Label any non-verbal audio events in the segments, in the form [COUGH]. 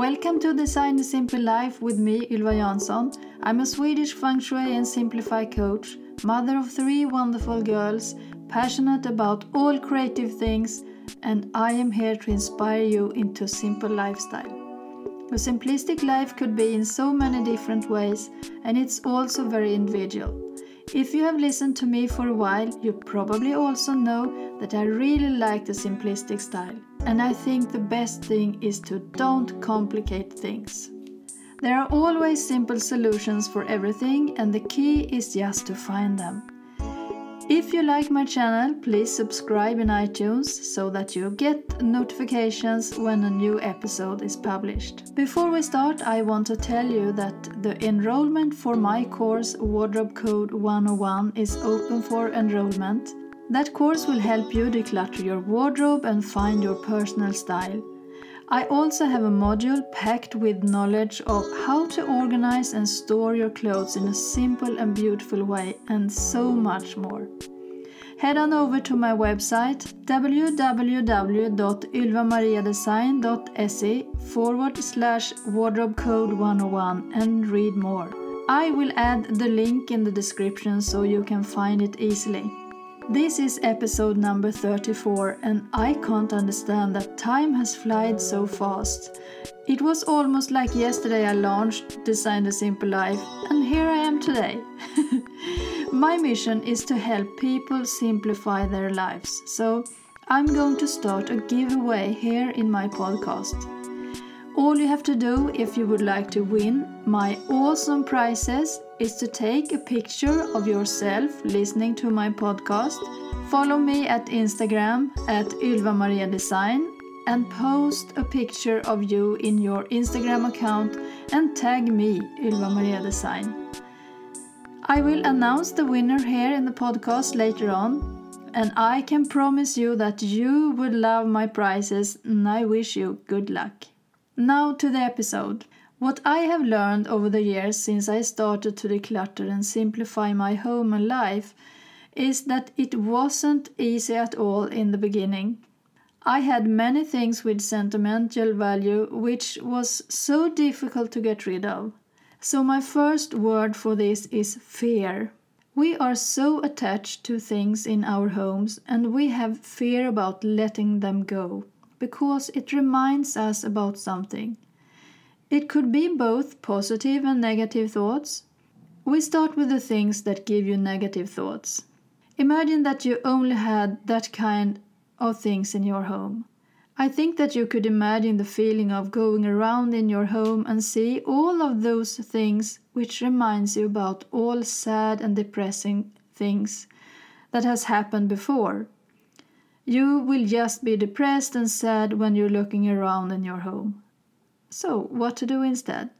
Welcome to Design a Simple Life with me, Ylva Jansson. I'm a Swedish feng shui and simplify coach, mother of three wonderful girls, passionate about all creative things, and I am here to inspire you into a simple lifestyle. A simplistic life could be in so many different ways, and it's also very individual. If you have listened to me for a while, you probably also know that I really like the simplistic style. And I think the best thing is to don't complicate things. There are always simple solutions for everything, and the key is just to find them. If you like my channel, please subscribe in iTunes so that you get notifications when a new episode is published. Before we start, I want to tell you that the enrollment for my course Wardrobe Code 101 is open for enrollment. That course will help you declutter your wardrobe and find your personal style. I also have a module packed with knowledge of how to organize and store your clothes in a simple and beautiful way, and so much more. Head on over to my website www.ylvamariadesign.se forward slash wardrobe code 101 and read more. I will add the link in the description so you can find it easily. This is episode number 34, and I can't understand that time has flied so fast. It was almost like yesterday I launched Design a Simple Life, and here I am today. [LAUGHS] My mission is to help people simplify their lives, so I'm going to start a giveaway here in my podcast. All you have to do if you would like to win my awesome prizes is to take a picture of yourself listening to my podcast, follow me at Instagram at Ylva Maria Design, and post a picture of you in your Instagram account and tag me, Ylva Maria Design. I will announce the winner here in the podcast later on, and I can promise you that you would love my prizes, and I wish you good luck. Now to the episode. What I have learned over the years since I started to declutter and simplify my home and life is that it wasn't easy at all in the beginning. I had many things with sentimental value which was so difficult to get rid of. So, my first word for this is fear. We are so attached to things in our homes and we have fear about letting them go because it reminds us about something. It could be both positive and negative thoughts. We start with the things that give you negative thoughts. Imagine that you only had that kind of things in your home. I think that you could imagine the feeling of going around in your home and see all of those things which reminds you about all sad and depressing things that has happened before. You will just be depressed and sad when you're looking around in your home. So, what to do instead?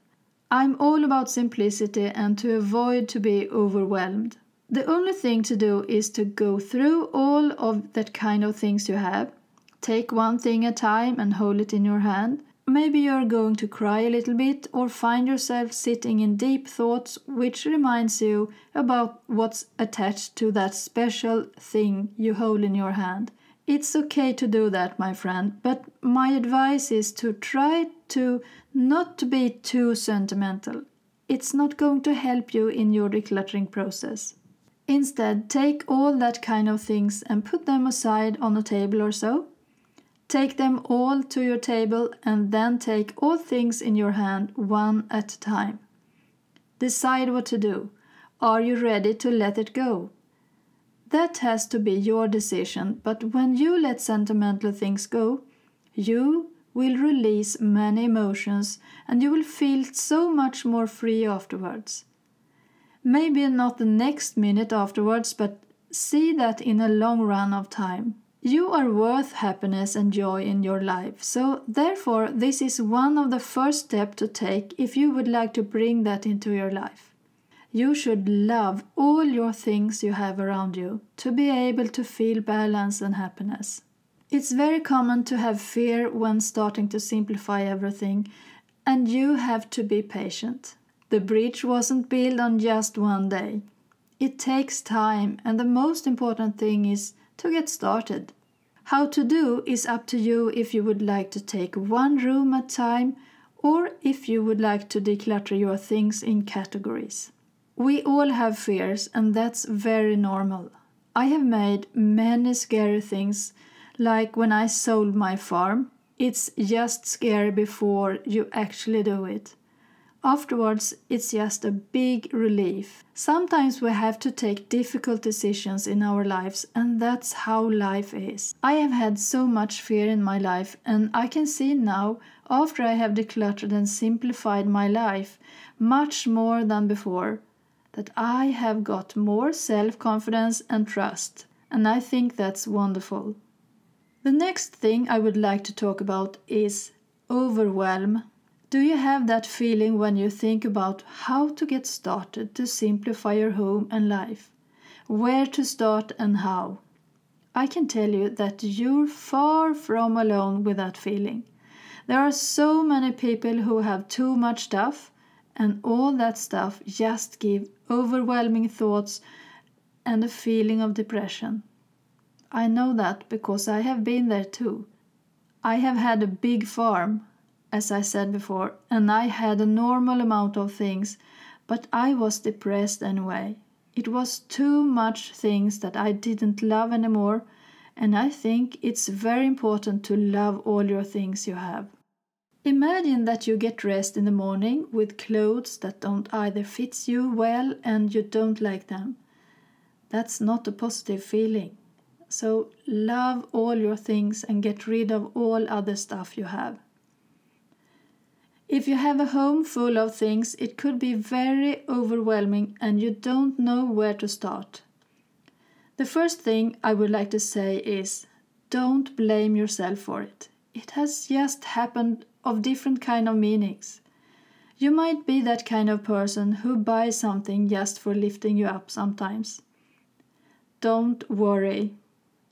I'm all about simplicity and to avoid to be overwhelmed. The only thing to do is to go through all of that kind of things you have. Take one thing at a time and hold it in your hand. Maybe you're going to cry a little bit or find yourself sitting in deep thoughts which reminds you about what's attached to that special thing you hold in your hand. It's okay to do that, my friend, but my advice is to try to not to be too sentimental. It's not going to help you in your decluttering process. Instead, take all that kind of things and put them aside on a table or so. Take them all to your table and then take all things in your hand one at a time. Decide what to do. Are you ready to let it go? That has to be your decision, but when you let sentimental things go, you will release many emotions and you will feel so much more free afterwards. Maybe not the next minute afterwards, but see that in a long run of time. You are worth happiness and joy in your life, so therefore, this is one of the first steps to take if you would like to bring that into your life. You should love all your things you have around you to be able to feel balance and happiness. It's very common to have fear when starting to simplify everything, and you have to be patient. The bridge wasn't built on just one day. It takes time, and the most important thing is to get started. How to do is up to you if you would like to take one room at a time or if you would like to declutter your things in categories. We all have fears, and that's very normal. I have made many scary things, like when I sold my farm. It's just scary before you actually do it. Afterwards, it's just a big relief. Sometimes we have to take difficult decisions in our lives, and that's how life is. I have had so much fear in my life, and I can see now, after I have decluttered and simplified my life much more than before, that I have got more self confidence and trust, and I think that's wonderful. The next thing I would like to talk about is overwhelm. Do you have that feeling when you think about how to get started to simplify your home and life? Where to start and how? I can tell you that you're far from alone with that feeling. There are so many people who have too much stuff, and all that stuff just give overwhelming thoughts and a feeling of depression. I know that because I have been there too. I have had a big farm as I said before, and I had a normal amount of things, but I was depressed anyway. It was too much things that I didn't love anymore, and I think it's very important to love all your things you have. Imagine that you get dressed in the morning with clothes that don't either fit you well and you don't like them. That's not a positive feeling. So love all your things and get rid of all other stuff you have. If you have a home full of things, it could be very overwhelming and you don't know where to start. The first thing I would like to say is don't blame yourself for it. It has just happened of different kind of meanings. You might be that kind of person who buys something just for lifting you up sometimes. Don't worry.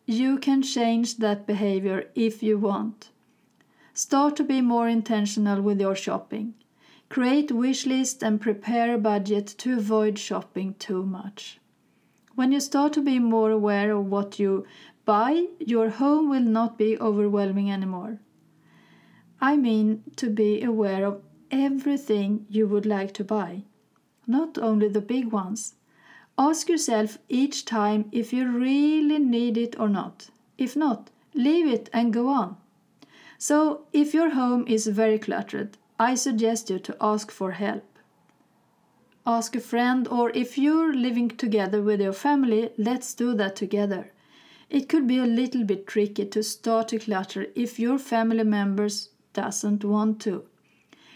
You can change that behavior if you want. Start to be more intentional with your shopping. Create wish list and prepare a budget to avoid shopping too much. When you start to be more aware of what you buy, your home will not be overwhelming anymore. I mean to be aware of everything you would like to buy, not only the big ones. Ask yourself each time if you really need it or not. If not, leave it and go on. So, if your home is very cluttered, I suggest you to ask for help. Ask a friend, or if you're living together with your family, let's do that together. It could be a little bit tricky to start to clutter if your family members doesn't want to.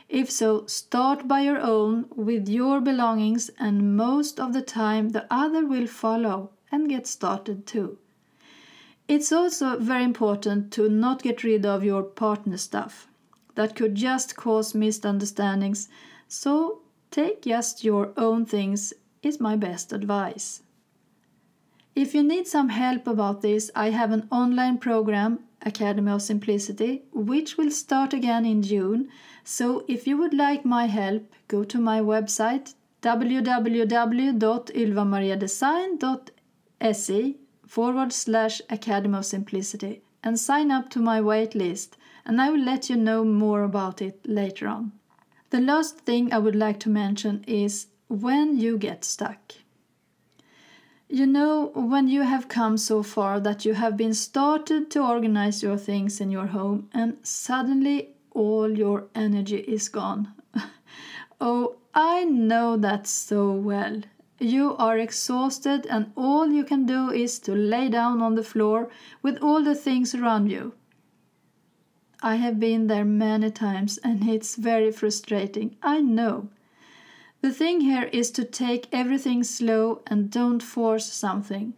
If so, start by your own with your belongings, and most of the time the other will follow and get started too. It's also very important to not get rid of your partner stuff. That could just cause misunderstandings, so take just your own things, is my best advice. If you need some help about this, I have an online program, Academy of Simplicity, which will start again in June. So if you would like my help, go to my website www.ylvamariadesign.se forward slash Academy of Simplicity and sign up to my wait list, and I will let you know more about it later on. The last thing I would like to mention is when you get stuck. You know, when you have come so far that you have been started to organize your things in your home and suddenly all your energy is gone. [LAUGHS] oh, I know that so well. You are exhausted, and all you can do is to lay down on the floor with all the things around you. I have been there many times, and it's very frustrating, I know. The thing here is to take everything slow and don't force something.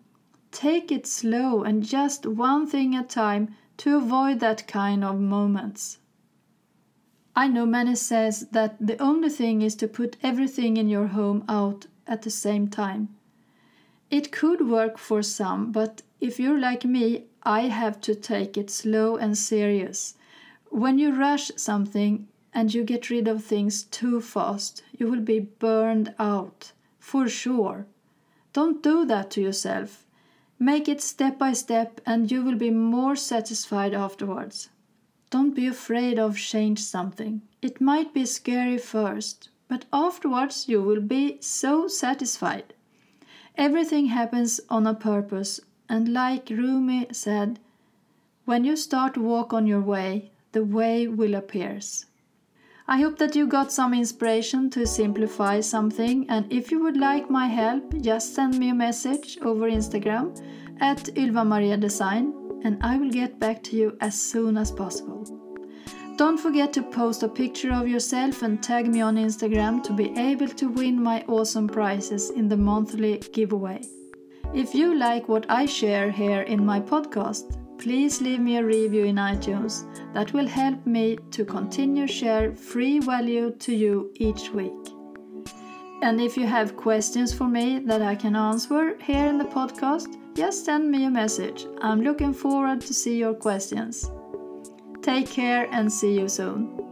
Take it slow and just one thing at a time to avoid that kind of moments. I know many says that the only thing is to put everything in your home out at the same time. It could work for some, but if you're like me, I have to take it slow and serious. When you rush something and you get rid of things too fast, you will be burned out, for sure. Don't do that to yourself. Make it step by step and you will be more satisfied afterwards. Don't be afraid of change something. It might be scary first, but afterwards you will be so satisfied. Everything happens on a purpose, and like Rumi said, when you start walk on your way, the way will appear. I hope that you got some inspiration to simplify something, and if you would like my help, just send me a message over Instagram at Ylva Maria Design, and I will get back to you as soon as possible. Don't forget to post a picture of yourself and tag me on Instagram to be able to win my awesome prizes in the monthly giveaway. If you like what I share here in my podcast, please leave me a review in iTunes. That will help me to continue share free value to you each week. And if you have questions for me that I can answer here in the podcast, just send me a message. I'm looking forward to see your questions. Take care and see you soon.